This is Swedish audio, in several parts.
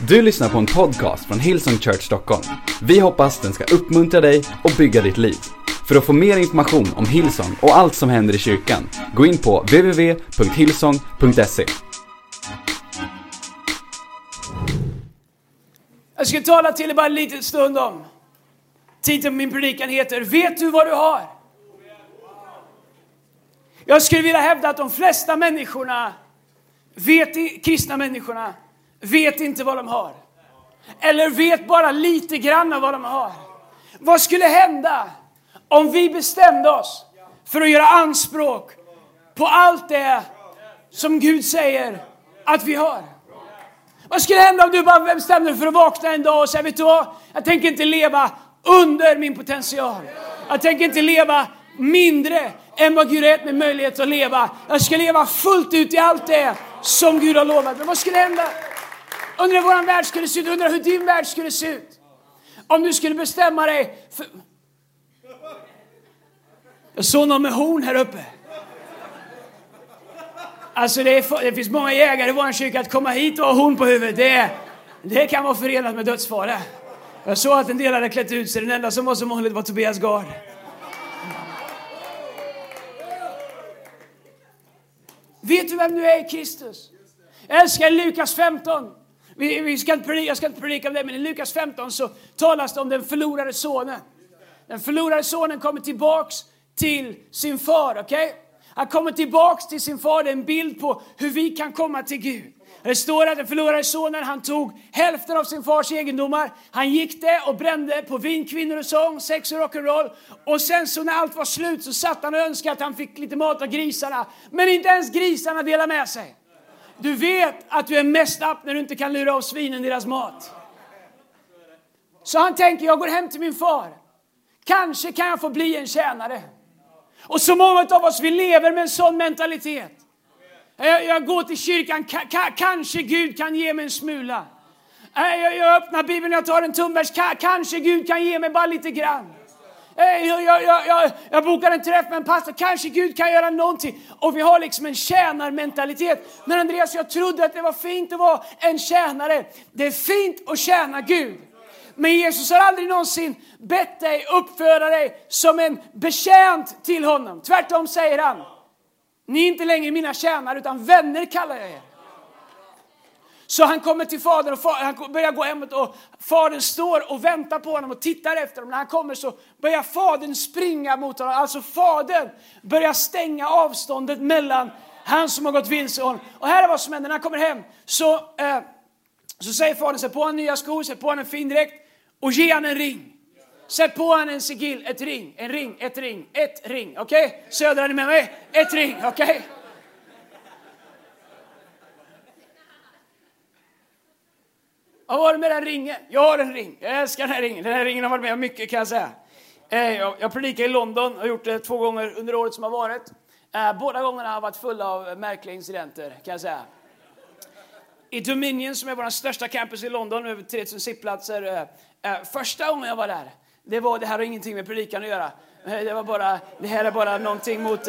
Du lyssnar på en podcast från Hillsong Church Stockholm. Vi hoppas den ska uppmuntra dig och bygga ditt liv. För att få mer information om Hillsong och allt som händer i kyrkan, gå in på www.hillsong.se. Jag ska tala till er bara en liten stund om. Titeln på min predikan heter Vet du vad du har? Jag skulle vilja hävda att de flesta människorna, vet, kristna människorna, vet inte vad de har. Eller vet bara lite grann vad de har. Vad skulle hända om vi bestämde oss för att göra anspråk på allt det som Gud säger att vi har? Vad skulle hända om du bara bestämde dig för att vakna en dag och säga, vet du vad? Jag tänker inte leva under min potential. Jag tänker inte leva mindre än vad Gud har gett mig möjlighet att leva. Jag ska leva fullt ut i allt det som Gud har lovat. Men vad skulle hända? Undrar hur vår värld skulle se ut, undrar hur din värld skulle se ut. Om du skulle bestämma dig för... Jag såg någon med horn här uppe. Alltså det, är, det finns många jägare i vår kyrka att komma hit och ha horn på huvudet. Det, det kan vara förenat med dödsfara. Jag såg att en del hade klätt ut sig. Den enda som var som vanligt var Tobias Gard. Vet du vem du är i Kristus? Jag älskar Lukas 15. Vi, vi ska inte predika, jag ska inte predika om det, men i Lukas 15 så talas det om den förlorade sonen. Den förlorade sonen kommer tillbaks till sin far. Okay? Han kommer tillbaks till sin far. Det är en bild på hur vi kan komma till Gud. Det står att den förlorade sonen han tog hälften av sin fars egendomar. Han gick det och brände på vin, kvinnor och sång, sex och rock'n'roll. Och sen så när allt var slut så satt han och önskade att han fick lite mat av grisarna. Men inte ens grisarna delade med sig. Du vet att du är mest upp när du inte kan lura av svinen deras mat. Så han tänker, jag går hem till min far. Kanske kan jag få bli en tjänare. Och så många av oss, vi lever med en sån mentalitet. Jag, jag går till kyrkan, ka, ka, kanske Gud kan ge mig en smula. Jag, jag öppnar Bibeln, jag tar en tumbärs, ka, kanske Gud kan ge mig bara lite grann. Jag, jag, jag, jag, bokar en träff med en pastor, kanske Gud kan göra någonting. Och vi har liksom en tjänarmentalitet. Men Andreas, jag trodde att det var fint att vara en tjänare. Det är fint att tjäna Gud. Men Jesus har aldrig någonsin bett dig uppföra dig som en betjänt till honom. Tvärtom säger han, ni är inte längre mina tjänare utan vänner kallar jag er. Så han kommer till fadern och han börjar gå hemåt och fadern står och väntar på honom och tittar efter honom. När han kommer så börjar fadern springa mot honom. Alltså fadern börjar stänga avståndet mellan han som har gått vilse och honom. Och här är vad som händer. När han kommer hem så, eh, så säger fadern, sätt på honom nya skor, sätt på honom en fin dräkt och ge honom en ring. Sätt på honom en sigill, ett ring, en ring, ett ring, ett ring. Okej? Okay? Södra, är ni med mig? Ett ring, okej? Okay? Vad var det med den ringen? Jag har en ring. Jag älskar den här ringen. Den här ringen har varit med om mycket kan jag säga. Eh, jag predikar i London och har gjort det två gånger under året som har varit. Eh, båda gångerna har varit fulla av märkliga incidenter kan jag säga. I Dominion som är vår största campus i London, över 3000 sittplatser. Eh, första gången jag var där, det var det här har ingenting med predikan att göra. Det var bara, det här är bara någonting mot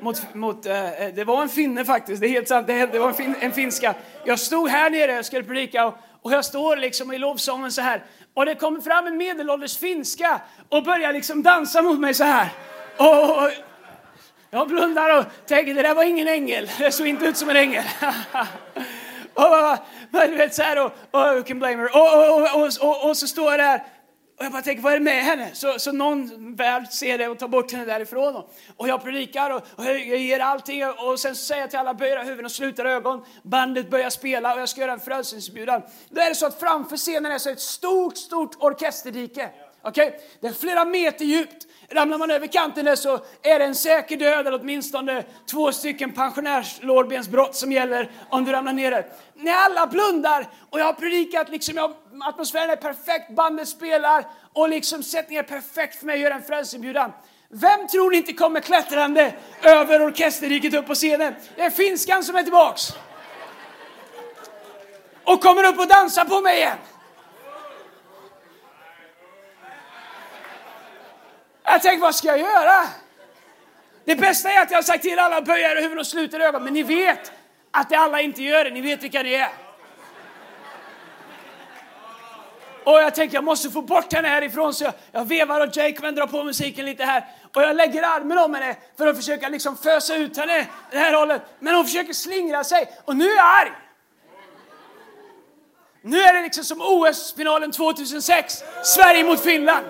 mot, mot, det var en finne faktiskt, det är helt sant, det var en, fin, en finska. Jag stod här nere, jag skulle predika och och jag står liksom i lovsången så här. Och det kommer fram en medelålders finska och börjar liksom dansa mot mig så här. Och jag blundar och tänker det där var ingen ängel. Det såg inte ut som en ängel. och, men du vet så här och, och, you can blame her. Och, och, och, och, och så står jag där och jag bara tänker, vad är det med henne? Så, så någon väl ser det och tar bort henne därifrån. Och, och jag predikar och, och jag, ger allting. Och sen så säger jag till alla, böja huvuden och sluta ögon. Bandet börjar spela och jag ska göra en frälsningsbjudan. Då är det så att framför scenen är så ett stort, stort orkesterdike. Okay? Det är flera meter djupt. Ramlar man över kanten där så är det en säker död eller åtminstone två stycken pensionärslårbensbrott som gäller om du ramlar ner där. När alla blundar och jag har predikat, liksom jag, atmosfären är perfekt, bandet spelar och liksom sättningen är perfekt för mig att göra en frälsningsinbjudan. Vem tror ni inte kommer klättrande över orkesterriket upp på scenen? Det är finskan som är tillbaks. Och kommer upp och dansar på mig igen. Jag tänkte, vad ska jag göra? Det bästa är att jag har sagt till alla att böja era huvuden och sluta ögon, men ni vet att det alla inte gör det. Ni vet vilka det är. Och jag tänker, jag måste få bort henne härifrån så jag, jag vevar och Jake vänder drar på musiken lite här. Och jag lägger armen om henne för att försöka liksom fösa ut henne det här hållet. Men hon försöker slingra sig och nu är jag arg. Nu är det liksom som OS-finalen 2006, Sverige mot Finland.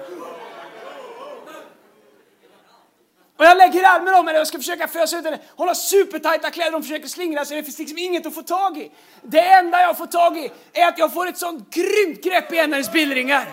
Och jag lägger armen om henne och ska försöka fösa ut henne. Hon har supertajta kläder, hon försöker slingra sig. Det finns liksom inget att få tag i. Det enda jag får tag i är att jag får ett sånt grymt grepp i en av hennes bildringar.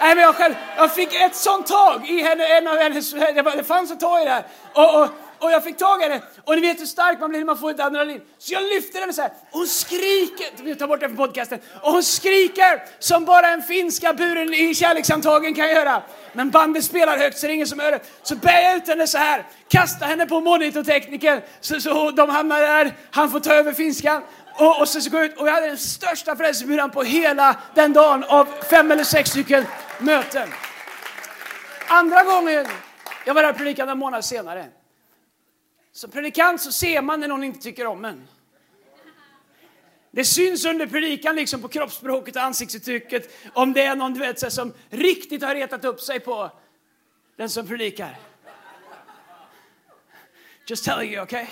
Nej, men jag, själv, jag fick ett sånt tag i henne, en av hennes, det, det fanns ett tag i det här. Och, och, och jag fick tag i henne. Och ni vet hur stark man blir när man får ett adrenalin. Så jag lyfter henne så här. Och hon skriker, vi tar bort det från podcasten. Och hon skriker som bara en finska buren i kärleksantagen kan göra. Men bandet spelar högt så det är ingen som hör det. Så bär jag ut henne så här, kastar henne på monitortekniken så, så de hamnar där, han får ta över finskan. Och, och så, så går jag ut och jag hade den största frälsningsbjudan på hela den dagen av fem eller sex stycken möten. Andra gången jag var där och predikade en månad senare. Som predikant så ser man när någon inte tycker om en. Det syns under predikan liksom på kroppsspråket och ansiktsuttrycket om det är någon du vet, som riktigt har retat upp sig på den som predikar. Just telling you, okay?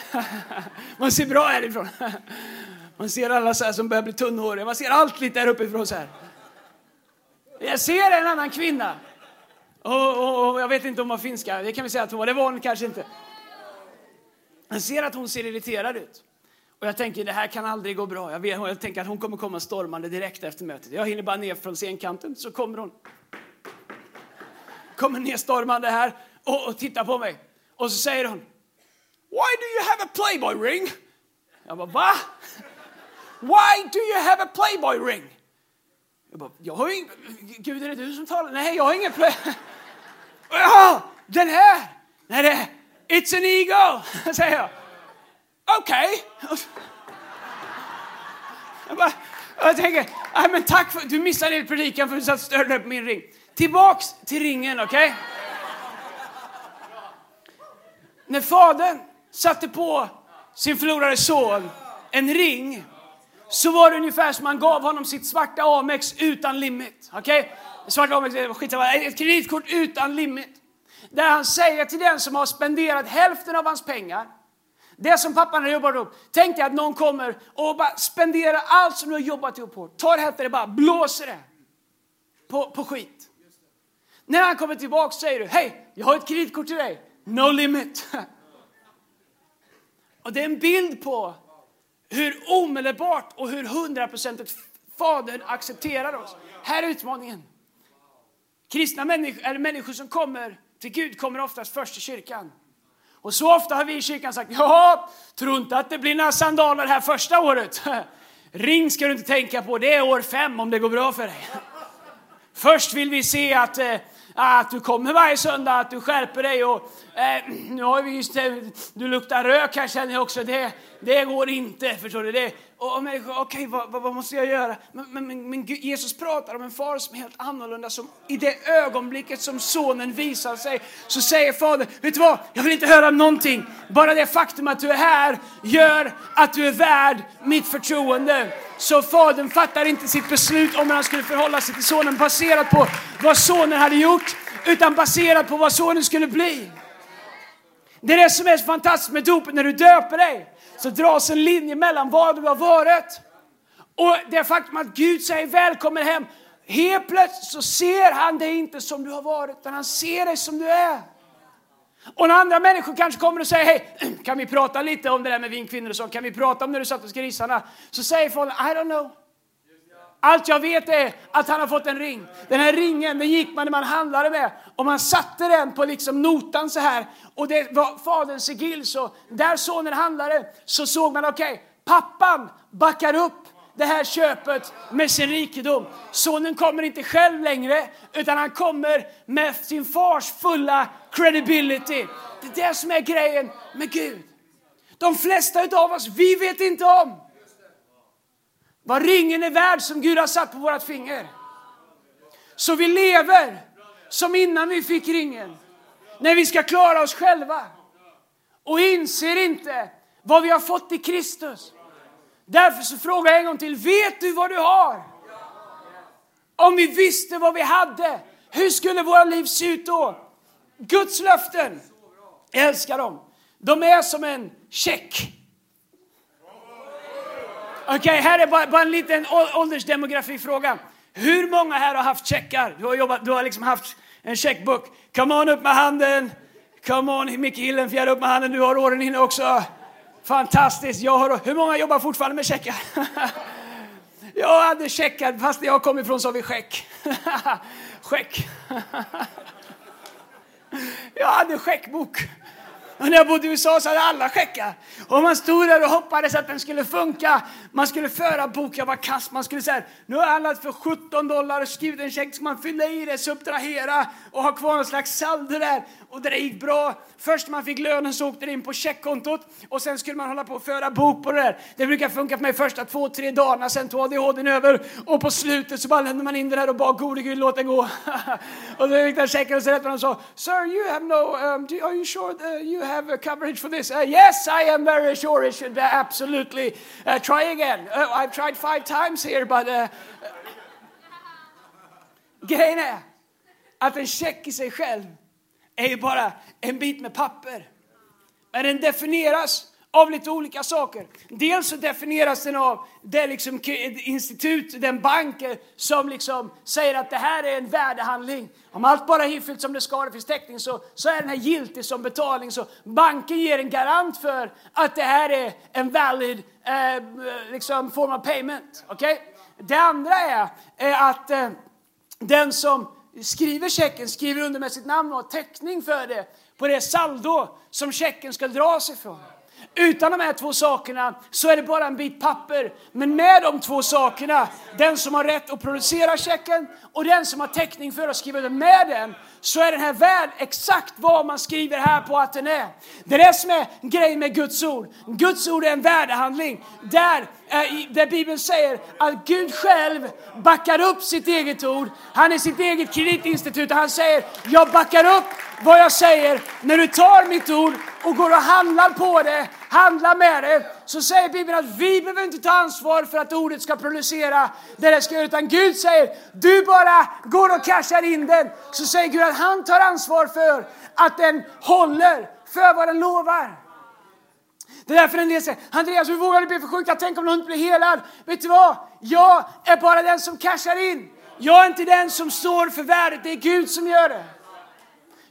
Man ser bra härifrån. Man ser alla så som börjar bli tunnhåriga. Man ser allt lite där uppifrån så här. Jag ser en annan kvinna. Och, och, och jag vet inte om hon var finska. Det kan vi säga att hon var. Det var hon kanske inte. Jag ser att hon ser irriterad ut. Och jag tänker det här kan aldrig gå bra. Jag, vet, jag tänker att hon kommer komma stormande direkt efter mötet. Jag hinner bara ner från scenkanten så kommer hon. Kommer ner stormande här och, och tittar på mig. Och så säger hon. Why do you have a playboy ring? Jag bara va? Why do you have a playboy ring? Jag bara, jag har ingen... Gud, är det du som talar? Nej, jag har ingen play... Ja, den här! Nej, det... It's an ego, säger jag. Okej. Okay. Jag, jag tänker, nej men tack för du missade hela predikan för att du satt större på min ring. Tillbaks till ringen, okej? Okay? När fadern satte på sin förlorade son en ring så var det ungefär som man gav honom sitt svarta Amex utan limit. Okej? Okay? Svarta Amex, skit ett kreditkort utan limit. Där han säger till den som har spenderat hälften av hans pengar det som pappan har jobbat ihop. Tänk dig att någon kommer och bara spenderar allt som du har jobbat ihop på. Tar hälften och bara blåser det på, på skit. När han kommer tillbaka säger du, hej, jag har ett kreditkort till dig. No limit. och det är en bild på hur omedelbart och hur hundraprocentigt Fadern accepterar oss. Här är utmaningen. Kristna människor, eller människor som kommer till Gud kommer oftast först till kyrkan. Och så ofta har vi i kyrkan sagt, ja, tro inte att det blir några sandaler här första året. Ring ska du inte tänka på, det är år fem om det går bra för dig. Först vill vi se att, eh, att du kommer varje söndag, att du skärper dig. Och, eh, nu har vi just, det, du luktar rök här känner jag också, det, det går inte. Förstår du? Det, och, och människor, okej, okay, vad, vad, vad, måste jag göra? Men, men, men, Jesus pratar om en far som är helt annorlunda. Som I det ögonblicket som sonen visar sig så säger fadern, vet du vad? Jag vill inte höra någonting. Bara det faktum att du är här gör att du är värd mitt förtroende. Så fadern fattar inte sitt beslut om hur han skulle förhålla sig till sonen baserat på vad sonen hade gjort, utan baserat på vad sonen skulle bli. Det är det som är så fantastiskt med dopet när du döper dig så dras en linje mellan vad du har varit och det faktum att Gud säger välkommen hem. Helt plötsligt så ser han dig inte som du har varit, utan han ser dig som du är. Och när andra människor kanske kommer och säger hej, kan vi prata lite om det där med vinkvinnor och så? Kan vi prata om när du satt hos grisarna? Så säger folk, I don't know. Allt jag vet är att han har fått en ring. Den här ringen den gick man när man handlade med och man satte den på liksom notan så här och det var faderns sigill så där sonen handlade så såg man okej, okay, pappan backar upp det här köpet med sin rikedom. Sonen kommer inte själv längre utan han kommer med sin fars fulla credibility. Det är det som är grejen med Gud. De flesta av oss, vi vet inte om vad ringen är värd som Gud har satt på vårt finger. Så vi lever som innan vi fick ringen. När vi ska klara oss själva. Och inser inte vad vi har fått i Kristus. Därför så frågar jag en gång till, vet du vad du har? Om vi visste vad vi hade, hur skulle våra liv se ut då? Guds löften, jag älskar dem. De är som en check. Okej, okay, här är bara, bara en liten åldersdemografifråga. Hur många här har haft checkar? Du har, jobbat, du har liksom haft en checkbook. Come on, upp med handen. Come on, Micke Hillenfjärd, upp med handen. Du har åren inne också. Fantastiskt. Jag har, hur många jobbar fortfarande med checkar? jag hade checkar, fast jag kom ifrån så har vi check. check. jag hade checkbok. Och när jag bodde i USA så hade alla checkar. Och man stod där och hoppades att den skulle funka. Man skulle föra bok, jag var kass. Man skulle säga, nu har jag handlat för 17 dollar och skrivit en check. Ska man fylla i det, subtrahera och ha kvar någon slags saldo där. Och det gick bra. Först när man fick lönen så åkte det in på checkkontot. Och sen skulle man hålla på och föra bok på det där. Det brukar funka för mig första två, tre dagarna. Sen tog ADHDn över. Och på slutet så bara lämnade man in det där och bad gode gud låt den gå. och då gick den checken och så rätt och sa, Sir, you have no, um, do, are you sure uh, you have a coverage for this? Uh, yes, I am very sure it should absolutely. Uh, try again. Uh, I've tried five times here, but... Uh, Grejen är att en check i sig själv är ju bara en bit med papper. Men den definieras av lite olika saker. Dels så definieras den av det liksom institut, den bank som liksom säger att det här är en värdehandling. Om allt bara är fyllt som det ska, det finns täckning, så, så är den här giltig som betalning. Så banken ger en garant för att det här är en valid eh, liksom form of payment. Okay? Det andra är, är att eh, den som skriver checken skriver under med sitt namn och har täckning för det på det saldo som checken ska dras ifrån. Utan de här två sakerna så är det bara en bit papper. Men med de två sakerna, den som har rätt att producera checken och den som har täckning för att skriva den med den, så är den här värd exakt vad man skriver här på att den är. Det är det som är grejen med Guds ord. Guds ord är en värdehandling där, Eh, där Bibeln säger att Gud själv backar upp sitt eget ord. Han är sitt eget kreditinstitut och han säger, jag backar upp vad jag säger när du tar mitt ord och går och handlar på det, handlar med det, så säger Bibeln att vi behöver inte ta ansvar för att ordet ska producera det det ska göra, utan Gud säger, du bara går och cashar in den, så säger Gud att han tar ansvar för att den håller för vad den lovar. Det är därför en del säger, Andreas hur vågar du be för sjuka? Tänk om någon inte blir helad? Vet du vad? Jag är bara den som cashar in. Jag är inte den som står för värdet, det är Gud som gör det.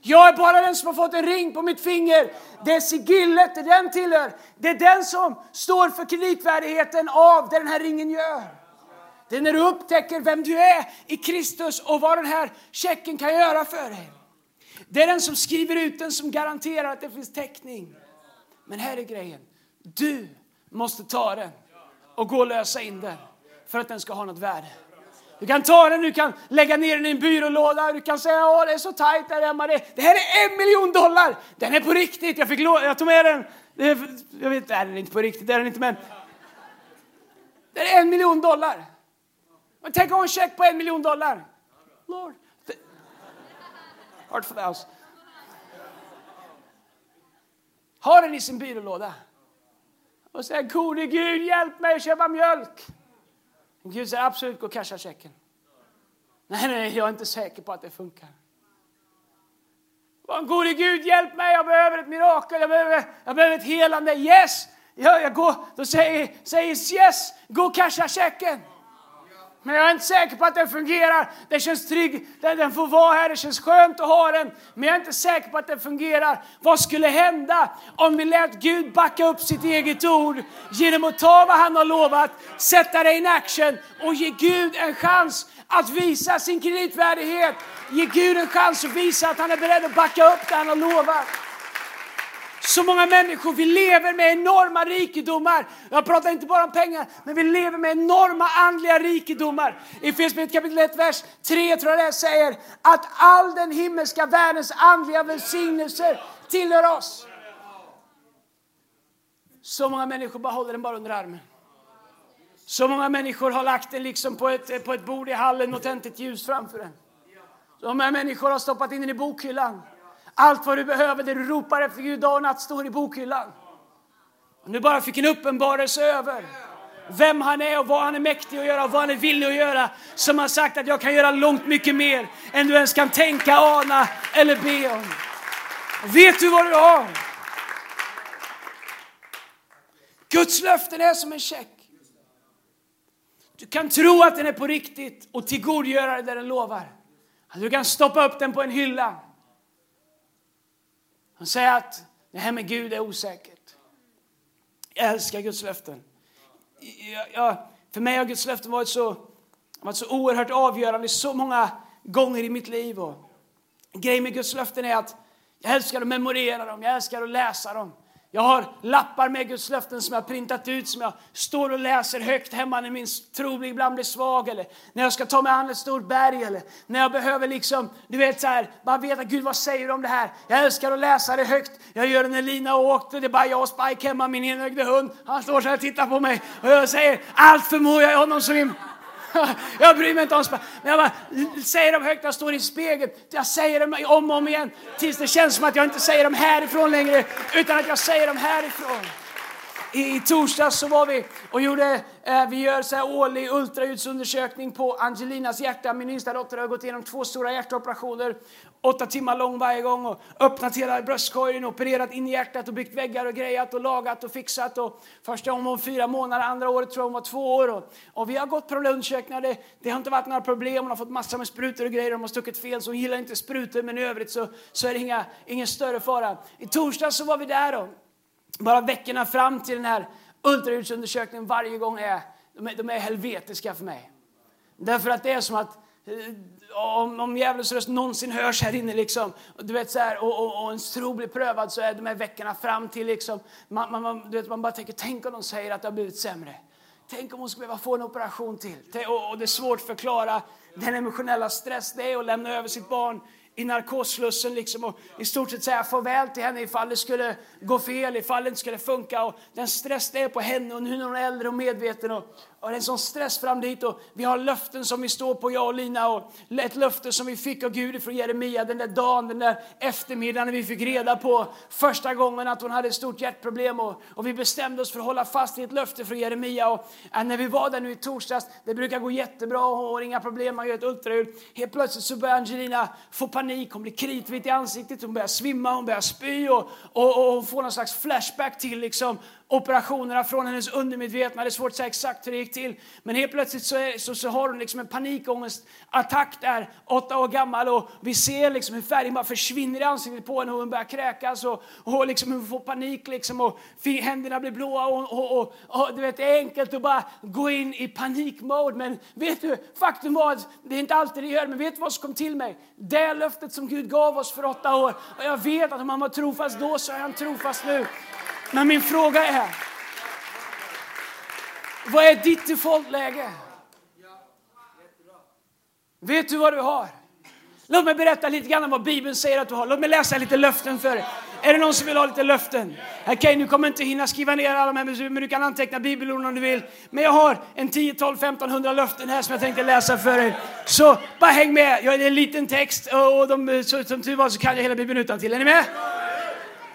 Jag är bara den som har fått en ring på mitt finger. Det är sigillet, det den tillhör. Det är den som står för kreditvärdigheten av det den här ringen gör. Det är när du upptäcker vem du är i Kristus och vad den här checken kan göra för dig. Det är den som skriver ut den som garanterar att det finns täckning. Men här är grejen. Du måste ta den och gå och lösa in den för att den ska ha något värde. Du kan ta den, du kan lägga ner den i en byrålåda, du kan säga att det är så tajt där hemma. Det, det här är en miljon dollar! Den är på riktigt, jag, fick jag tog med den. Det är, jag vet, nej, den är inte på riktigt, det är den inte, men det är en miljon dollar. Men tänk att ha en check på en miljon dollar. Lord. Hard for the house. Ha den i sin byrålåda. Och säga, gode Gud, hjälp mig att köpa mjölk. Gud säger absolut, gå och casha checken. Nej, nej, jag är inte säker på att det funkar. Gode Gud, hjälp mig, jag behöver ett mirakel, jag behöver, jag behöver ett helande. Yes! Jag, jag går, då säger, säger yes, gå och casha checken. Men jag är inte säker på att den fungerar. Det känns trygg, den, den får vara här, det känns skönt att ha den. Men jag är inte säker på att den fungerar. Vad skulle hända om vi lät Gud backa upp sitt eget ord genom att ta vad han har lovat, sätta det in action och ge Gud en chans att visa sin kreditvärdighet. Ge Gud en chans att visa att han är beredd att backa upp det han har lovat. Så många människor, vi lever med enorma rikedomar. Jag pratar inte bara om pengar, men vi lever med enorma andliga rikedomar. I Efesierbrevet kapitel 1, vers 3 tror jag det säger att all den himmelska världens andliga välsignelser tillhör oss. Så många människor bara håller den bara under armen. Så många människor har lagt den liksom på ett, på ett bord i hallen och tänt ett ljus framför den. Så många människor har stoppat in den i bokhyllan. Allt vad du behöver, det du ropar efter Gud dag och natt står i bokhyllan. Och du bara fick en uppenbarelse över vem han är och vad han är mäktig att göra och vad han är villig att göra. Som har sagt att jag kan göra långt mycket mer än du ens kan tänka, ana eller be om. vet du vad du har? Guds löften är som en check. Du kan tro att den är på riktigt och tillgodogöra dig det den lovar. Du kan stoppa upp den på en hylla. Man säger att det här med Gud är osäkert. Jag älskar Guds löften. Jag, jag, för mig har Guds löften varit så, varit så oerhört avgörande så många gånger i mitt liv. Och grejen med Guds löften är att jag älskar att memorera dem, jag älskar att läsa dem. Jag har lappar med Guds löften som jag har printat ut som jag står och läser högt hemma när min tro ibland blir svag eller när jag ska ta mig an ett stort berg eller när jag behöver liksom, du vet så här, bara veta Gud vad säger du om det här? Jag älskar att läsa det högt. Jag gör det när Lina åkte, det är bara jag och Spike hemma, min enögde hund. Han står så här och tittar på mig och jag säger allt förmår jag i honom som är jag bryr mig inte om Men jag bara säger dem högt, jag står i spegeln. Jag säger dem om och om igen tills det känns som att jag inte säger dem härifrån längre utan att jag säger dem härifrån. I, i torsdags så var vi och gjorde, eh, vi gör så här årlig ultraljudsundersökning på Angelinas hjärta. Min yngsta dotter har gått igenom två stora hjärtoperationer åtta timmar lång varje gång och öppnat hela bröstkorgen, opererat in i hjärtat och byggt väggar och grejat och lagat och fixat. Och första gången var fyra månader, andra året tror jag hon var två år. Och, och vi har gått på undersökningar, det, det har inte varit några problem. Hon har fått massor med sprutor och grejer, de har stuckit fel så hon gillar inte sprutor men i övrigt så, så är det inga, ingen större fara. I torsdag så var vi där och bara veckorna fram till den här ultraljudsundersökningen varje gång är, de är, de är helvetiska för mig. Därför att det är som att eh, om, om djävulens röst någonsin hörs här inne liksom, du vet, så här, och, och, och ens tro blir prövad så är de här veckorna fram till liksom, man, man, du vet, man bara tänker, tänk om de säger att det har blivit sämre. Tänk om hon skulle behöva få en operation till. Och, och det är svårt att förklara den emotionella stress det är att lämna över sitt barn i narkosslussen liksom och i stort sett säga farväl till henne ifall det skulle gå fel, ifall det inte skulle funka. Och den stress det är på henne och nu när hon är äldre och medveten och, och det är en sån stress fram dit och vi har löften som vi står på, jag och Lina och ett löfte som vi fick av Gud från Jeremia den där dagen, den där eftermiddagen när vi fick reda på första gången att hon hade ett stort hjärtproblem och, och vi bestämde oss för att hålla fast vid ett löfte från Jeremia och när vi var där nu i torsdags, det brukar gå jättebra och hon har inga problem, man gör ett ultraljud. Helt plötsligt så börjar Angelina få panik, hon blir kritvit i ansiktet, hon börjar svimma, hon börjar spy och, och, och hon får någon slags flashback till liksom operationerna från hennes undermedvetna. Det är svårt att säga exakt hur det gick till. Men helt plötsligt så, är, så, så har hon liksom en panikångestattack där, åtta år gammal. Och vi ser liksom hur färgen bara försvinner i ansiktet på henne och hon börjar kräkas. Och, och liksom hon får panik liksom och händerna blir blåa. Och, och, och, och, du vet, det är enkelt att bara gå in i panikmode. Men vet du, faktum var att det är inte alltid det gör. Men vet du vad som kom till mig? Det löftet som Gud gav oss för åtta år. Och jag vet att om han var trofast då så är han trofast nu. Men min fråga är, vad är ditt defaultläge? Vet du vad du har? Låt mig berätta lite grann om vad Bibeln säger att du har. Låt mig läsa lite löften för dig. Är det någon som vill ha lite löften? Okej, okay, nu kommer inte hinna skriva ner alla de här, men du kan anteckna bibelorden om du vill. Men jag har en 10, 12, 1500 löften här som jag tänkte läsa för dig. Så bara häng med. Jag är en liten text och de, så, som tur var så kan jag hela Bibeln utan till. Är ni med?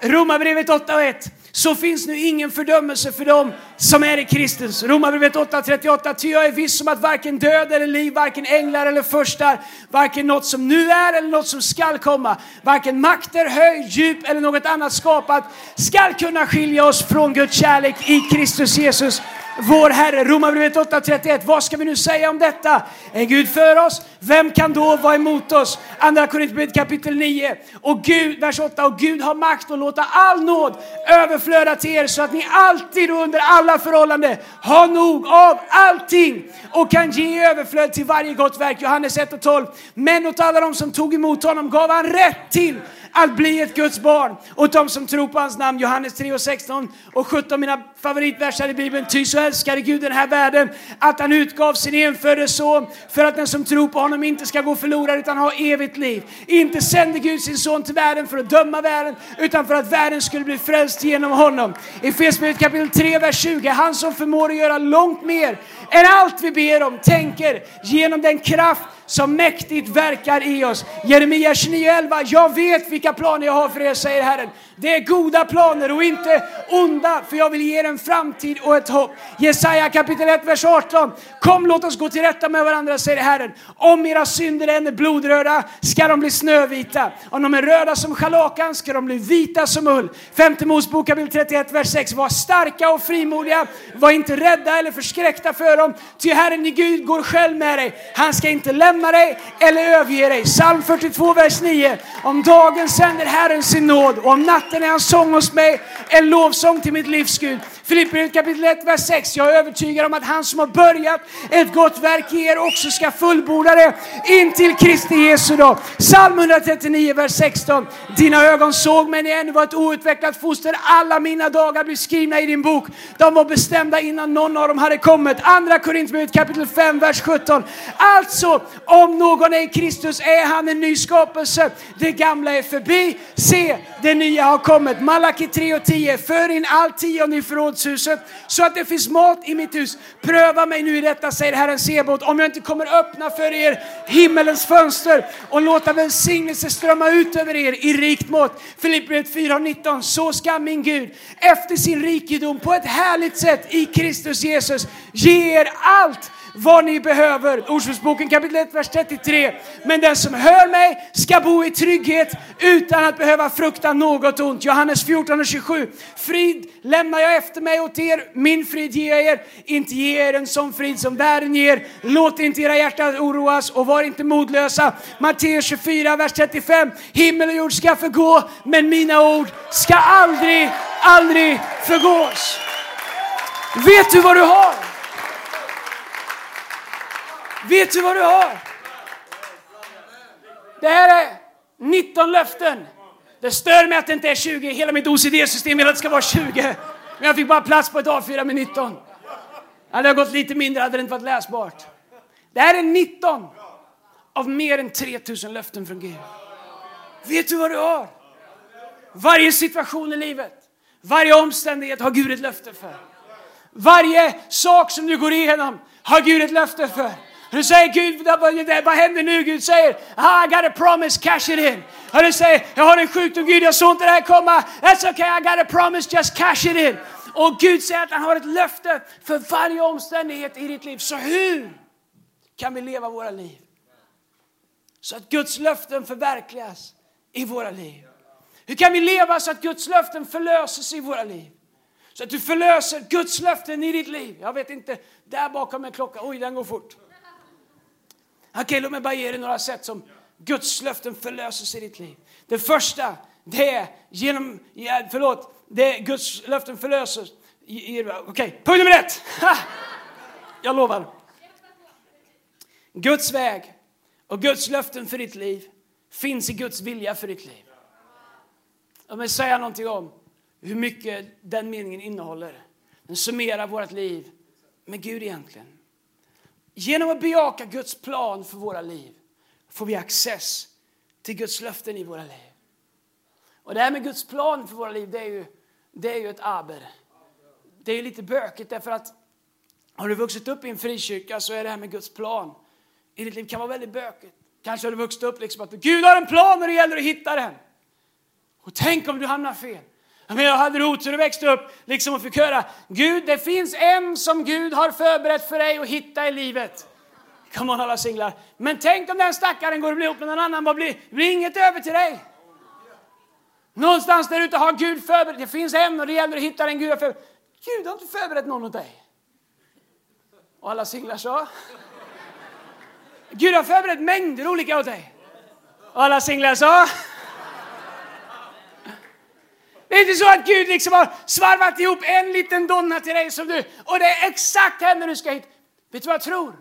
Romarbrevet 8 och 1 så finns nu ingen fördömelse för dem som är i Kristus. Romarbrevet 8.38. Ty jag är viss om att varken död eller liv, varken änglar eller förstar, varken något som nu är eller något som skall komma, varken makter, höjd, djup eller något annat skapat skall kunna skilja oss från Guds kärlek i Kristus Jesus vår Herre. Romarbrevet 8.31. Vad ska vi nu säga om detta? Är Gud för oss? Vem kan då vara emot oss? Andra Korinthierbrevet kapitel 9. Och Gud, vers 8. Och Gud har makt att låta all nåd överflöda till er så att ni alltid och under alla förhållanden har nog av allting och kan ge överflöd till varje gott verk. Johannes 1 och 12. Men åt alla de som tog emot honom gav han rätt till att bli ett Guds barn. Och de som tror på hans namn, Johannes 3 och 16 och 17, mina favoritverser i Bibeln. Ty så älskade Gud den här världen att han utgav sin enfödde son för att den som tror på honom inte ska gå förlorad utan ha evigt liv. Inte sände Gud sin son till världen för att döma världen utan för att världen skulle bli frälst genom honom. I Efesierbrevet kapitel 3, vers 20. Han som förmår att göra långt mer än allt vi ber om, tänker genom den kraft som mäktigt verkar i oss. Jeremia 29.11. Jag vet vilka planer jag har för er, säger Herren. Det är goda planer och inte onda, för jag vill ge er en framtid och ett hopp. Jesaja kapitel 1, vers 18. Kom, låt oss gå till rätta med varandra, säger Herren. Om era synder än är blodröda ska de bli snövita. Om de är röda som scharlakan ska de bli vita som ull. Femte Mosebok kapitel 31, vers 6. Var starka och frimodiga, var inte rädda eller förskräckta för dem, ty Herren i Gud går själv med dig. Han ska inte lämna dig eller överge dig. Psalm 42, vers 9. Om dagen sänder Herren sin nåd och om natten är han sång hos mig, en lovsång till mitt livs Gud. Filipperbrevet kapitel 1, vers 6. Jag är övertygad om att han som har börjat ett gott verk i er också ska fullborda det in till Kristi Jesu dag. Psalm 139, vers 16. Dina ögon såg mig när jag ännu var ett outvecklat foster. Alla mina dagar blev skrivna i din bok. De var bestämda innan någon av dem hade kommit. Andra Korinthierbrevet kapitel 5, vers 17. Alltså, om någon är i Kristus är han en ny skapelse. Det gamla är förbi. Se, det nya har kommit. Malaki 3 och 10. För in all tionde i förrådshuset så att det finns mat i mitt hus. Pröva mig nu i detta, säger Herren Sebot, om jag inte kommer öppna för er himmelens fönster och låta välsignelse strömma ut över er i rikt mått. Filipperbrevet 4.19. Så ska min Gud efter sin rikedom på ett härligt sätt i Kristus Jesus ge er allt vad ni behöver. Ordspråksboken kapitel 1, vers 33. Men den som hör mig ska bo i trygghet utan att behöva frukta något ont. Johannes 14 och 27. Frid lämnar jag efter mig åt er, min frid ger jag er. Inte ge er en sån frid som världen ger. Låt inte era hjärtan oroas och var inte modlösa. Matteus 24, vers 35. Himmel och jord ska förgå, men mina ord ska aldrig, aldrig förgås. Vet du vad du har? Vet du vad du har? Det här är 19 löften. Det stör mig att det inte är 20. Hela mitt OCD-system vill att det ska vara 20. Men jag fick bara plats på ett A4 med 19. Hade jag gått lite mindre hade det inte varit läsbart. Det här är 19 av mer än 3000 löften från Gud. Vet du vad du har? Varje situation i livet, varje omständighet har Gud ett löfte för. Varje sak som du går igenom har Gud ett löfte för. Du säger Gud, vad händer nu? Gud säger, ah, I got a promise, cash it in. Och du säger, jag har en sjukdom, Gud jag såg inte det här komma. That's okay, I got a promise, just cash it in. Och Gud säger att han har ett löfte för varje omständighet i ditt liv. Så hur kan vi leva våra liv? Så att Guds löften förverkligas i våra liv. Hur kan vi leva så att Guds löften förlöses i våra liv? Så att du förlöser Guds löften i ditt liv. Jag vet inte, där bakom är klockan. Oj, den går fort. Okej, låt mig bara ge dig några sätt som Guds löften förlöses i ditt liv. Det första, det är genom, ja, förlåt, det är Guds löften förlöses. Okej, okay. punkt nummer ett. Jag lovar. Guds väg och Guds löften för ditt liv finns i Guds vilja för ditt liv. Låt mig säga någonting om hur mycket den meningen innehåller. Den summerar vårt liv med Gud egentligen. Genom att bejaka Guds plan för våra liv får vi access till Guds löften i våra liv. Och det här med Guds plan för våra liv, det är ju, det är ju ett aber. Det är lite bökigt därför att har du vuxit upp i en frikyrka så är det här med Guds plan i ditt liv kan vara väldigt bökigt. Kanske har du vuxit upp liksom att Gud har en plan och det gäller att hitta den. Och tänk om du hamnar fel. Men jag hade otur och växte upp liksom och fick höra Gud, det finns en som Gud har förberett för dig att hitta i livet. Come on alla singlar. Men tänk om den stackaren går och blir ihop med någon annan, vad blir, blir inget över till dig? Någonstans där ute har Gud förberett, det finns en och det gäller att hitta den Gud har förberett. Gud har inte förberett någon åt dig. Och alla singlar sa. Gud har förberett mängder olika åt dig. Och alla singlar sa. Det är inte så att Gud liksom har svarvat ihop en liten donna till dig som du, och det är exakt henne du ska hit. Vet du vad jag tror?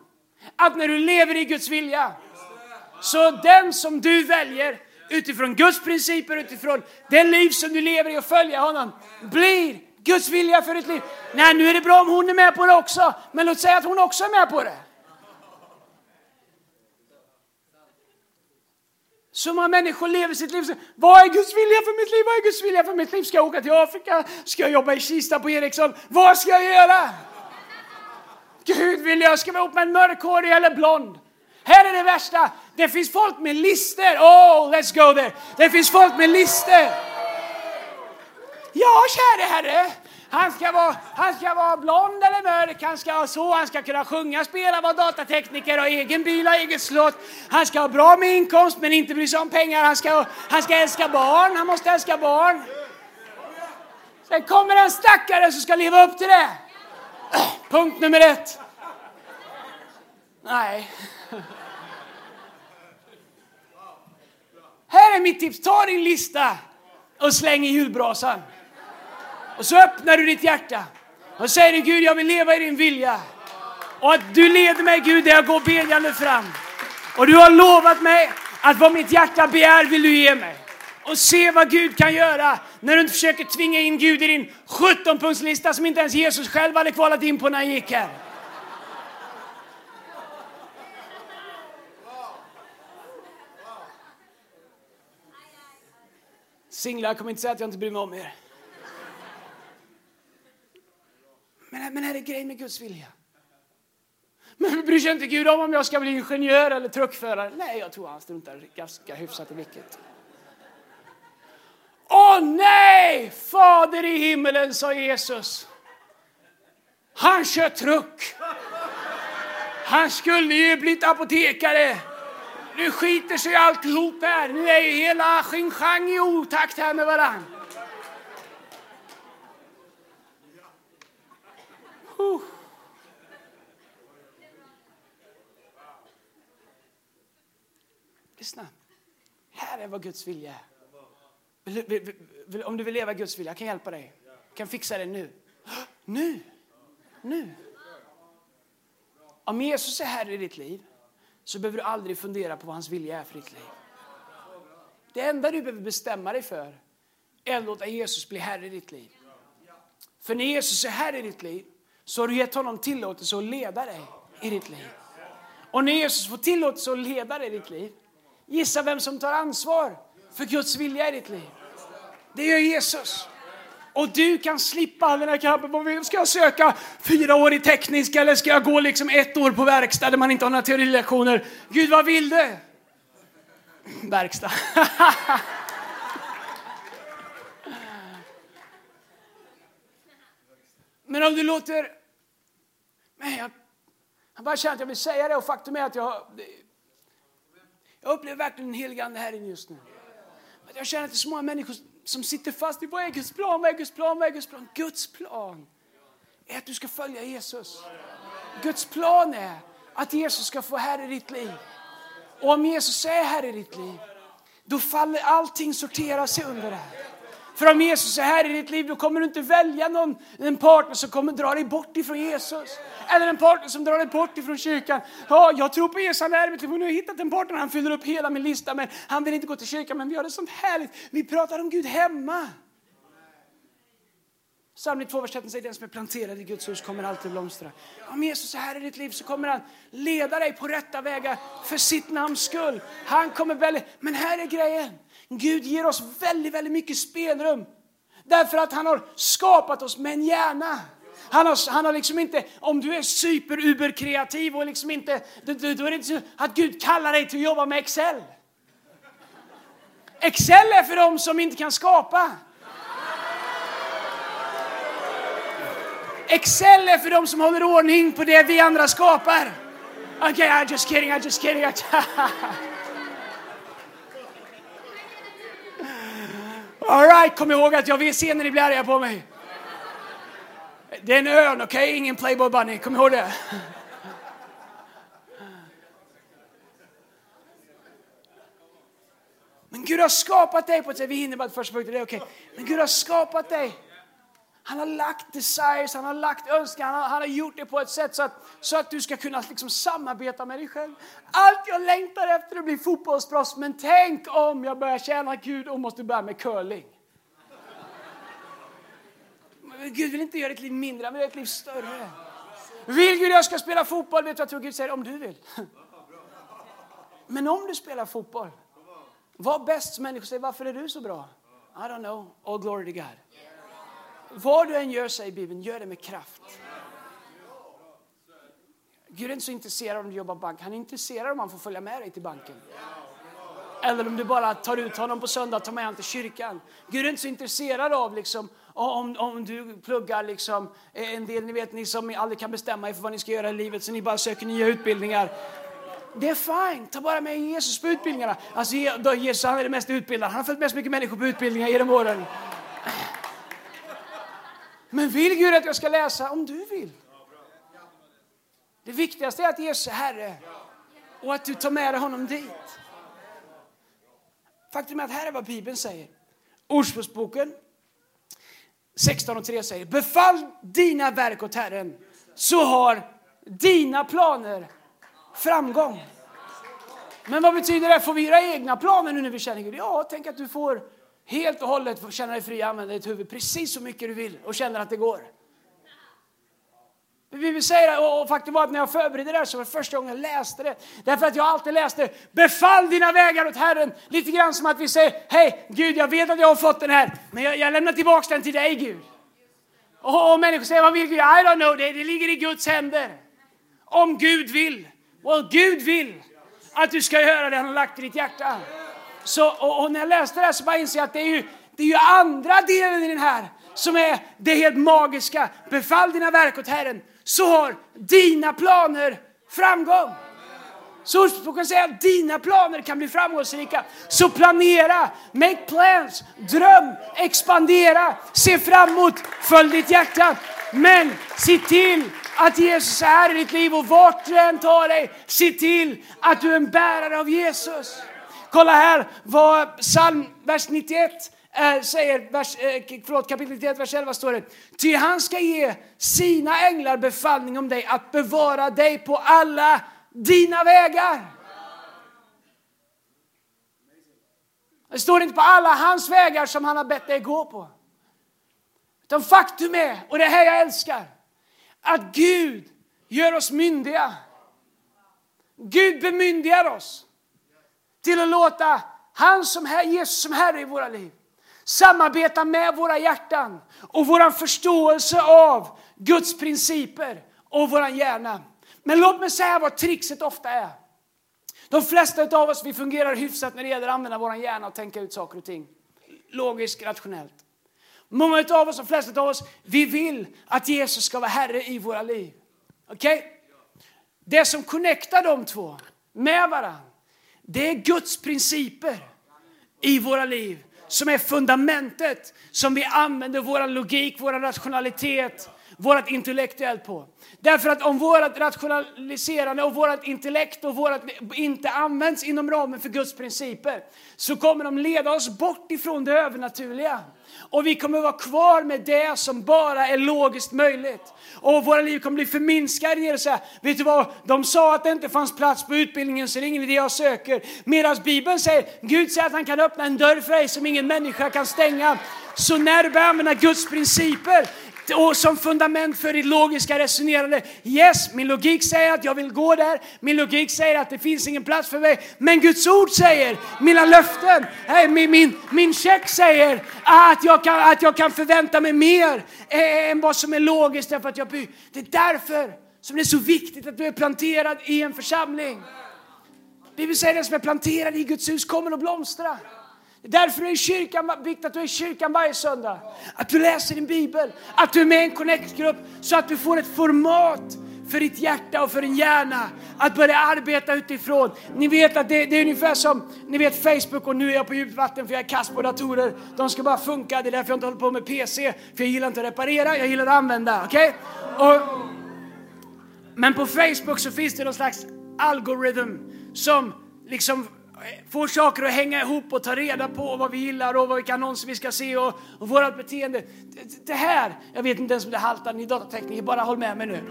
Att när du lever i Guds vilja, så den som du väljer utifrån Guds principer, utifrån det liv som du lever i och följa honom, blir Guds vilja för ditt liv. Nej, nu är det bra om hon är med på det också, men låt säga att hon också är med på det. Så många människor lever sitt liv vad är Guds vilja för mitt liv? Vad är Guds vilja för mitt liv? Ska jag åka till Afrika? Ska jag jobba i Kista på Ericsson? Vad ska jag göra? Gud vill jag ska vara ihop med en mörkhårig eller blond. Här är det värsta. Det finns folk med lister. Oh, let's go there. Det finns folk med lister. Ja, käre Herre. Han ska, vara, han ska vara blond eller mörk, han ska ha så, han ska kunna sjunga, spela, vara datatekniker, ha egen bil, ha eget slott. Han ska ha bra med inkomst men inte bry sig om pengar. Han ska, han ska älska barn, han måste älska barn. Sen kommer en stackare som ska leva upp till det. Punkt nummer ett. Nej. Här är mitt tips. Ta din lista och släng i julbrasan. Och så öppnar du ditt hjärta och säger du Gud, jag vill leva i din vilja. Och att du leder mig Gud där jag går bedjande fram. Och du har lovat mig att vad mitt hjärta begär vill du ge mig. Och se vad Gud kan göra när du inte försöker tvinga in Gud i din 17-punktslista som inte ens Jesus själv hade kvalat in på när han gick här. Singlar, jag kommer inte säga att jag inte bryr mig om er. Men, men är det grejen med Guds vilja. Men bryr sig inte Gud om om jag ska bli ingenjör eller truckförare? Nej, jag tror han struntar ganska hyfsat i vilket. Åh nej! Fader i himmelen, sa Jesus. Han kör truck. Han skulle ju blivit apotekare. Nu skiter sig alltihop här. Nu är ju hela Xinjiang i otakt här med varann. Huh. Lyssna. Här är vad Guds vilja är. Vill, vill, vill, om du vill leva Guds vilja, jag kan hjälpa dig. Jag kan fixa det nu. Nu! Nu! Om Jesus är här i ditt liv så behöver du aldrig fundera på vad hans vilja är för ditt liv. Det enda du behöver bestämma dig för är att låta Jesus bli Herre i ditt liv. För när Jesus är Herre i ditt liv så har du gett honom tillåtelse att leda dig i ditt liv. Och när Jesus får tillåtelse att leda dig i ditt liv, gissa vem som tar ansvar för Guds vilja i ditt liv. Det gör Jesus. Och du kan slippa all den här kampen. Ska jag söka fyra år i teknisk eller ska jag gå liksom ett år på verkstad där man inte har några teorilektioner? Gud, vad vill du? Verkstad. Men om du låter... Men jag, jag bara känner att jag vill säga det och faktum är att jag... Jag upplever verkligen helgande här inne just nu. Jag känner att det är så många människor som sitter fast i vad är Guds plan, vad är Guds plan, vad är Guds plan? Guds plan är att du ska följa Jesus. Guds plan är att Jesus ska få här i ditt liv. Och om Jesus är här i ditt liv, då faller allting sortera sig under det här. För om Jesus är här i ditt liv, då kommer du inte välja någon, en partner som kommer dra dig bort ifrån Jesus. Eller en partner som drar dig bort ifrån kyrkan. Ja, jag tror på Jesus, han är mitt liv. Nu har jag hittat en partner, han fyller upp hela min lista. Men han vill inte gå till kyrkan, men vi har det som härligt. Vi pratar om Gud hemma. Psalm 2, vers 13 säger den som är planterad i Guds hus kommer alltid blomstra. Om Jesus är här i ditt liv så kommer han leda dig på rätta vägar för sitt namns skull. Han kommer välja. Men här är grejen. Gud ger oss väldigt, väldigt mycket spelrum. Därför att han har skapat oss med en hjärna. Han har, han har liksom inte, om du är super-uber-kreativ och liksom inte, då, då är det inte så att Gud kallar dig till att jobba med Excel. Excel är för dem som inte kan skapa. Excel är för dem som håller ordning på det vi andra skapar. Okej, okay, I'm just kidding, I'm just kidding. Alright, kom ihåg att jag vill se när ni blir arga på mig. Det är en örn, okej? Okay? Ingen Playboy Bunny. Kom ihåg det. Men Gud har skapat dig på ett sätt. Vi hinner bara första punkten, det är okej. Okay. Men Gud har skapat dig. Han har lagt desires, han har lagt önskan, han har, han har gjort det på ett sätt så att, så att du ska kunna liksom samarbeta med dig själv. Allt jag längtar efter är att bli fotbollsproffs, men tänk om jag börjar tjäna Gud och måste börja med curling. Gud vill inte göra ditt liv mindre, han vill göra ditt liv större. Vill Gud jag ska spela fotboll? Vet du vad jag tror Gud säger? Om du vill. Men om du spelar fotboll, var bäst som människa. Säg, varför är du så bra? I don't know. All glory to God. Vad du än gör, säger Bibeln, gör det med kraft. Gud är inte så intresserad om du jobbar bank. Han är intresserad om han får följa med dig till banken. Eller om du bara tar ut honom på söndag och tar med honom till kyrkan. Gud är inte så intresserad av liksom, om, om du pluggar liksom, eh, en del, ni vet ni som aldrig kan bestämma er för vad ni ska göra i livet så ni bara söker nya utbildningar. Det är fine, ta bara med Jesus på utbildningarna. Alltså, Jesus han är det mest utbildade, han har följt med så mycket människor på utbildningar genom åren. Men vill Gud att jag ska läsa? Om du vill. Det viktigaste är att Jesus är Herre och att du tar med dig honom dit. Faktum är att här är vad Bibeln säger. Ordspråksboken 16 och 3 säger Befall dina verk åt Herren så har dina planer framgång. Men vad betyder det? Får vi göra egna planer nu när vi känner Gud? Ja, tänk att du får helt och hållet känna dig fri att använda ditt huvud precis så mycket du vill och känner att det går. Vi vill säga och faktum var att när jag förberedde det här så var det första gången jag läste det. Därför att jag alltid läste Befall dina vägar åt Herren. Lite grann som att vi säger Hej Gud, jag vet att jag har fått den här, men jag, jag lämnar tillbaka den till dig Gud. Och, och människor säger vad vill Gud? I don't know, det, det ligger i Guds händer. Om Gud vill. Och Gud vill att du ska göra det han har lagt i ditt hjärta. Så, och, och när jag läste det här så bara inser jag att det är ju, det är ju andra delen i den här som är det helt magiska. Befall dina verk åt Herren så har dina planer framgång. Så Ordspråken säger att dina planer kan bli framgångsrika. Så planera, make plans, dröm, expandera, se framåt, följ ditt hjärta. Men se till att Jesus är i ditt liv och vart du än tar dig, se till att du är en bärare av Jesus. Kolla här vad psalm vers 91 äh, eh, säger, vers, äh, förlåt, kapitel 91, vers 11 står det. Ty han ska ge sina änglar befallning om dig att bevara dig på alla dina vägar. Det står inte på alla hans vägar som han har bett dig gå på. Utan faktum är, och det här jag älskar, att Gud gör oss myndiga. Gud bemyndigar oss till att låta han som här, Jesus som Herre i våra liv samarbeta med våra hjärtan och vår förståelse av Guds principer och vår hjärna. Men låt mig säga vad trixet ofta är. De flesta av oss vi fungerar hyfsat när det gäller att använda vår hjärna och tänka ut saker och ting. Logiskt, rationellt. Många av oss, de flesta av oss, vi vill att Jesus ska vara Herre i våra liv. Okej? Okay? Det som connectar de två med varandra, det är Guds principer i våra liv som är fundamentet som vi använder vår logik, vår rationalitet, vårt intellektuellt på. Därför att om vårt rationaliserande och vårt intellekt och vårat inte används inom ramen för Guds principer så kommer de leda oss bort ifrån det övernaturliga. Och vi kommer vara kvar med det som bara är logiskt möjligt. Och våra liv kommer bli förminskade ner och säga, vet du vad, de sa att det inte fanns plats på utbildningen så det är ingen idé jag söker. Medan Bibeln säger, Gud säger att han kan öppna en dörr för dig som ingen människa kan stänga. Så när du börjar använda Guds principer och som fundament för ditt logiska resonerande. Yes, min logik säger att jag vill gå där. Min logik säger att det finns ingen plats för mig. Men Guds ord säger, mina löften, min, min, min check säger att jag, kan, att jag kan förvänta mig mer än vad som är logiskt. Därför att jag by. Det är därför som det är så viktigt att du är planterad i en församling. Bibeln säger att den som är planterad i Guds hus kommer att blomstra. Därför är det kyrkan, viktigt att du är i kyrkan varje söndag. Att du läser din bibel, att du är med i en connect-grupp så att du får ett format för ditt hjärta och för din hjärna att börja arbeta utifrån. Ni vet att det, det, är ungefär som ni vet Facebook och nu är jag på djupt vatten för jag är kass på datorer. De ska bara funka, det är därför jag inte håller på med PC. För jag gillar inte att reparera, jag gillar att använda. Okay? Och, men på Facebook så finns det någon slags algoritm som liksom får saker att hänga ihop och ta reda på vad vi gillar och vilka annonser vi ska se och, och vårt beteende. Det, det, här, jag vet inte ens om det haltar, ni datatekniker, bara håll med mig nu.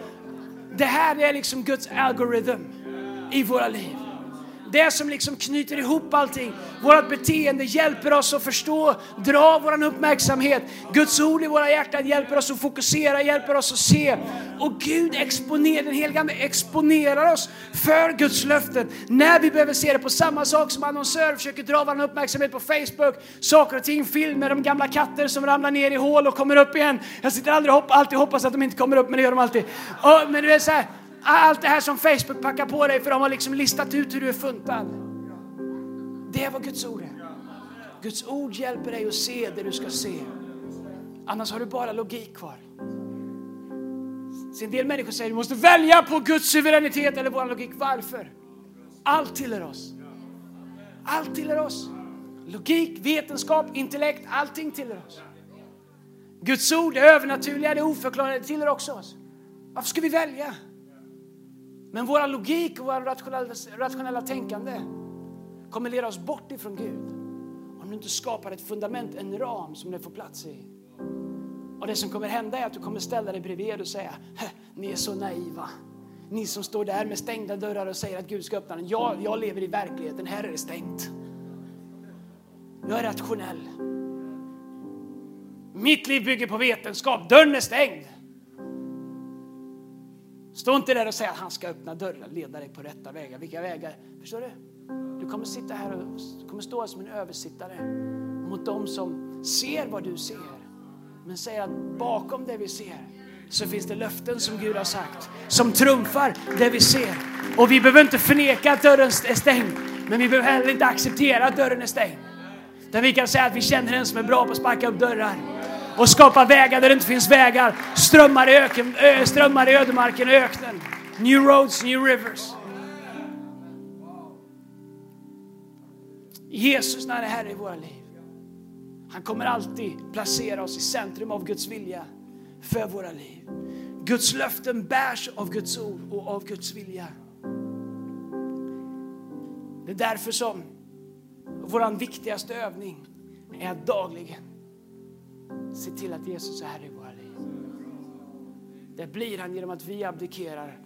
Det här är liksom Guds algoritm i våra liv. Det som liksom knyter ihop allting. Vårt beteende hjälper oss att förstå, dra vår uppmärksamhet. Guds ord i våra hjärtan hjälper oss att fokusera, hjälper oss att se. Och Gud exponerar, den helige exponerar oss för Guds löften. När vi behöver se det på samma sak som annonsörer försöker dra vår uppmärksamhet på Facebook. Saker och ting, filmer om gamla katter som ramlar ner i hål och kommer upp igen. Jag sitter aldrig och hopp, alltid hoppas att de inte kommer upp, men det gör de alltid. Och, men du är så här, allt det här som Facebook packar på dig för de har liksom listat ut hur du är funtad. Det är vad Guds ord är. Guds ord hjälper dig att se det du ska se. Annars har du bara logik kvar. Så en del människor säger att du måste välja på Guds suveränitet eller vår logik. Varför? Allt tillhör oss. Allt tillhör oss. Logik, vetenskap, intellekt, allting tillhör oss. Guds ord, det övernaturliga, det oförklarliga, det tillhör också oss. Varför ska vi välja? Men vår logik och vårt rationella, rationella tänkande kommer leda oss bort ifrån Gud. Om du inte skapar ett fundament, en ram som det får plats i. Och det som kommer hända är att du kommer ställa dig bredvid och säga, ni är så naiva. Ni som står där med stängda dörrar och säger att Gud ska öppna den. Jag, jag lever i verkligheten, här är det stängt. Jag är rationell. Mitt liv bygger på vetenskap, dörren är stängd. Stå inte där och säg att han ska öppna dörren, leda dig på rätta vägar. Vilka vägar? Förstår du? Du kommer sitta här och du kommer stå som en översittare mot dem som ser vad du ser. Men säger att bakom det vi ser så finns det löften som Gud har sagt som trumfar det vi ser. Och vi behöver inte förneka att dörren är stängd, men vi behöver heller inte acceptera att dörren är stängd. Där vi kan säga att vi känner en som är bra på att sparka upp dörrar och skapa vägar där det inte finns vägar. Strömmar i, öken, ö, strömmar i ödemarken och öknen. New roads, new rivers. Jesus när han är Herre i våra liv. Han kommer alltid placera oss i centrum av Guds vilja för våra liv. Guds löften bärs av Guds ord och av Guds vilja. Det är därför som vår viktigaste övning är att dagligen se till att Jesus är Herre i våra liv. Det blir han genom att vi abdikerar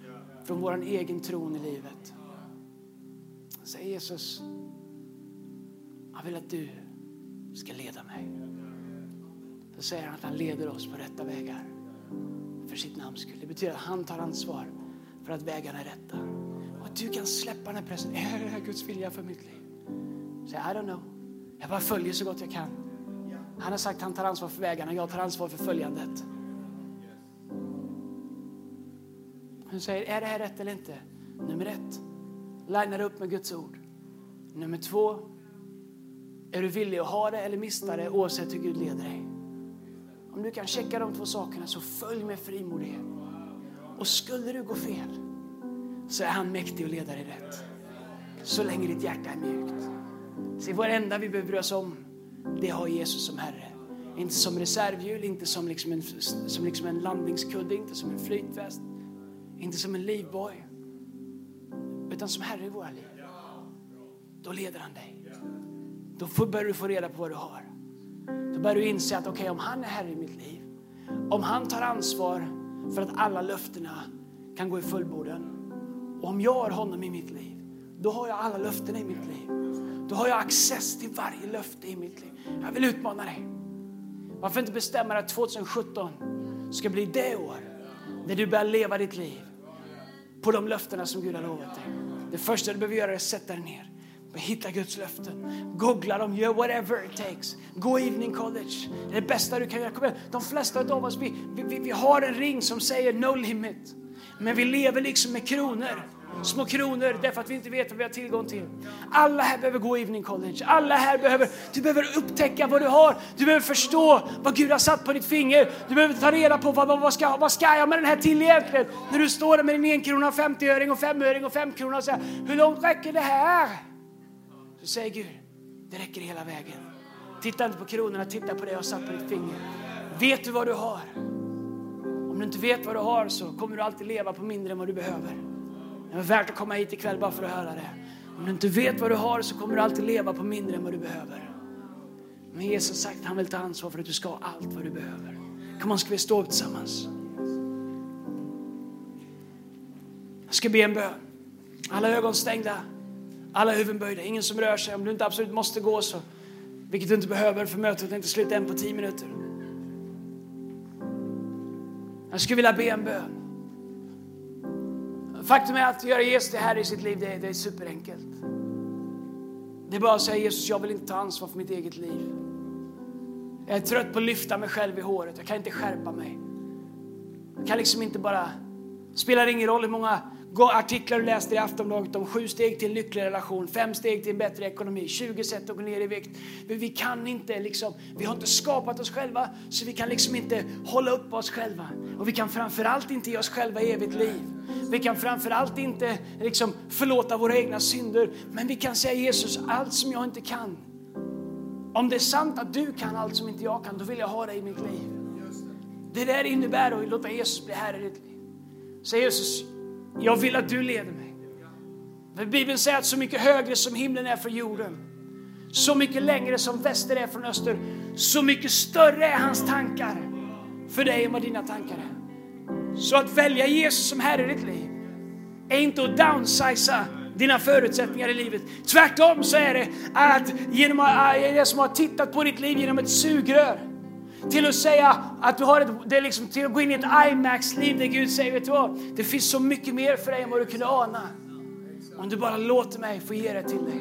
från vår egen tron i livet. Säg Jesus, jag vill att du ska leda mig. Då säger han att han leder oss på rätta vägar för sitt namns skull. Det betyder att han tar ansvar för att vägarna är rätta. Och att du kan släppa den här pressen. Är det här Guds vilja för mitt liv? Säg, I don't know. Jag bara följer så gott jag kan. Han har sagt att han tar ansvar för vägarna, jag tar ansvar för följandet. Han säger, är det här rätt eller inte? Nummer ett, linar upp med Guds ord. Nummer två, är du villig att ha det eller mista det oavsett hur Gud leder dig? Om du kan checka de två sakerna så följ med frimodighet. Och skulle du gå fel så är han mäktig att leda dig rätt. Så länge ditt hjärta är mjukt. Se, varenda vi behöver bry oss om, det har Jesus som Herre. Inte som reservhjul, inte som liksom en, som liksom en landningskudde, inte som en flytväst, inte som en livboj. Utan som Herre i våra liv. Då leder han dig. Då får, börjar du få reda på vad du har. Då börjar du inse att okay, om han är Herre i mitt liv, om han tar ansvar för att alla löftena kan gå i fullbordan. Och om jag har honom i mitt liv, då har jag alla löftena i mitt liv. Då har jag access till varje löfte i mitt liv. Jag vill utmana dig. Varför inte bestämma dig att 2017 ska bli det år när du börjar leva ditt liv på de löftena som Gud har lovat dig. Det första du behöver göra är att sätta dig ner. Hitta Guds löften. Googla dem, gör whatever it takes. Gå evening college. Det är det bästa du kan göra. De flesta av oss, vi, vi, vi har en ring som säger no limit. Men vi lever liksom med kronor små kronor därför att vi inte vet vad vi har tillgång till. Alla här behöver gå evening college. Alla här behöver, du behöver upptäcka vad du har. Du behöver förstå vad Gud har satt på ditt finger. Du behöver ta reda på vad, vad, ska, vad ska jag med den här till egentligen? När du står där med din enkrona, 50-öring och femöring och femkrona och säger hur långt räcker det här? Så säger Gud, det räcker hela vägen. Titta inte på kronorna, titta på det jag har satt på ditt finger. Vet du vad du har? Om du inte vet vad du har så kommer du alltid leva på mindre än vad du behöver. Det är värt att komma hit ikväll bara för att höra det. Om du inte vet vad du har så kommer du alltid leva på mindre än vad du behöver. Men Jesus sagt att han vill ta ansvar för att du ska ha allt vad du behöver. Kom on, ska vi stå upp tillsammans? Jag ska be en bön. Alla ögon stängda, alla huvuden böjda, ingen som rör sig. Om du inte absolut måste gå så, vilket du inte behöver för mötet är inte slut än på tio minuter. Jag skulle vilja be en bön. Faktum är att göra Jesus till Herre i sitt liv, det är, det är superenkelt. Det är bara att säga Jesus, jag vill inte ta ansvar för mitt eget liv. Jag är trött på att lyfta mig själv i håret. Jag kan inte skärpa mig. Jag kan liksom inte bara Spelar ingen roll hur många artiklar du läste i Aftonbladet om sju steg till en lycklig relation, fem steg till en bättre ekonomi, 20 sätt att gå ner i vikt. Men vi kan inte liksom, vi har inte skapat oss själva så vi kan liksom inte hålla upp oss själva. Och vi kan framförallt inte ge oss själva evigt liv. Vi kan framförallt inte liksom förlåta våra egna synder. Men vi kan säga Jesus, allt som jag inte kan. Om det är sant att du kan allt som inte jag kan, då vill jag ha dig i mitt liv. Det där innebär att låta Jesus bli Herre i ditt liv. Säg Jesus, jag vill att du leder mig. För Bibeln säger att så mycket högre som himlen är från jorden, så mycket längre som väster är från öster, så mycket större är hans tankar för dig än vad dina tankar är. Så att välja Jesus som Herre i ditt liv är inte att downsiza dina förutsättningar i livet. Tvärtom så är det att genom att, det som har tittat på ditt liv genom ett sugrör till att säga att du har ett, det är liksom till att gå in i ett IMAX-liv där Gud säger, vet du vad? Det finns så mycket mer för dig än vad du kunde ana. Om du bara låter mig få ge det till dig.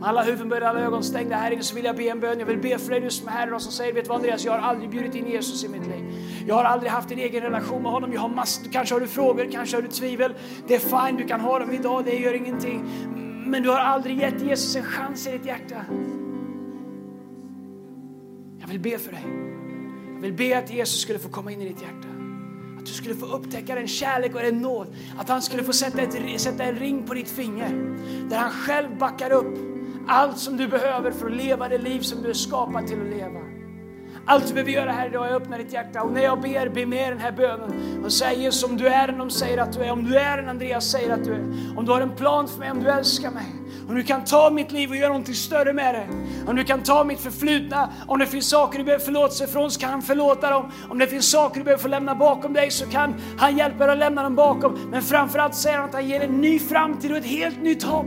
Med alla huvuden böjda, alla ögon stängda här inne så vill jag be en bön. Jag vill be för dig du som är här idag som säger, vet du vad Andreas, jag har aldrig bjudit in Jesus i mitt liv. Jag har aldrig haft en egen relation med honom. Jag har mass... kanske har du frågor, kanske har du tvivel. Det är fine, du kan ha dem idag, det gör ingenting. Men du har aldrig gett Jesus en chans i ditt hjärta. Jag vill be för dig. Jag vill be att Jesus skulle få komma in i ditt hjärta. Att du skulle få upptäcka den kärlek och den nåd. Att han skulle få sätta, ett, sätta en ring på ditt finger. Där han själv backar upp allt som du behöver för att leva det liv som du är skapad till att leva. Allt du behöver göra här idag är att öppna ditt hjärta och när jag ber, be med den här bönen och säg Jesus om du är den de säger att du är, om du är den Andreas säger att du är, om du har en plan för mig, om du älskar mig, om du kan ta mitt liv och göra någonting större med det, om du kan ta mitt förflutna, om det finns saker du behöver förlåtelse från så kan han förlåta dem, om det finns saker du behöver få lämna bakom dig så kan han hjälpa dig att lämna dem bakom, men framförallt säger han att han ger en ny framtid och ett helt nytt hopp.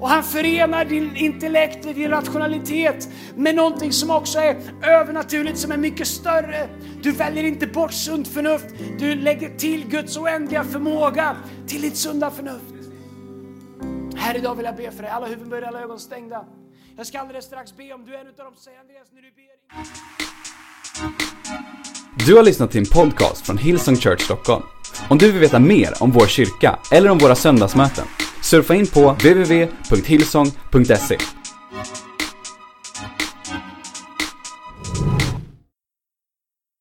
Och han förenar din intellekt och din rationalitet med någonting som också är övernaturligt, som är mycket större. Du väljer inte bort sunt förnuft, du lägger till Guds oändliga förmåga till ditt sunda förnuft. Här idag vill jag be för dig, alla huvuden böjda, alla ögon stängda. Jag ska alldeles strax be om du är en utav dem säg Andreas, när du ber... Du har lyssnat till en podcast från Hillsong Church Stockholm. Om du vill veta mer om vår kyrka eller om våra söndagsmöten, surfa in på www.hillsong.se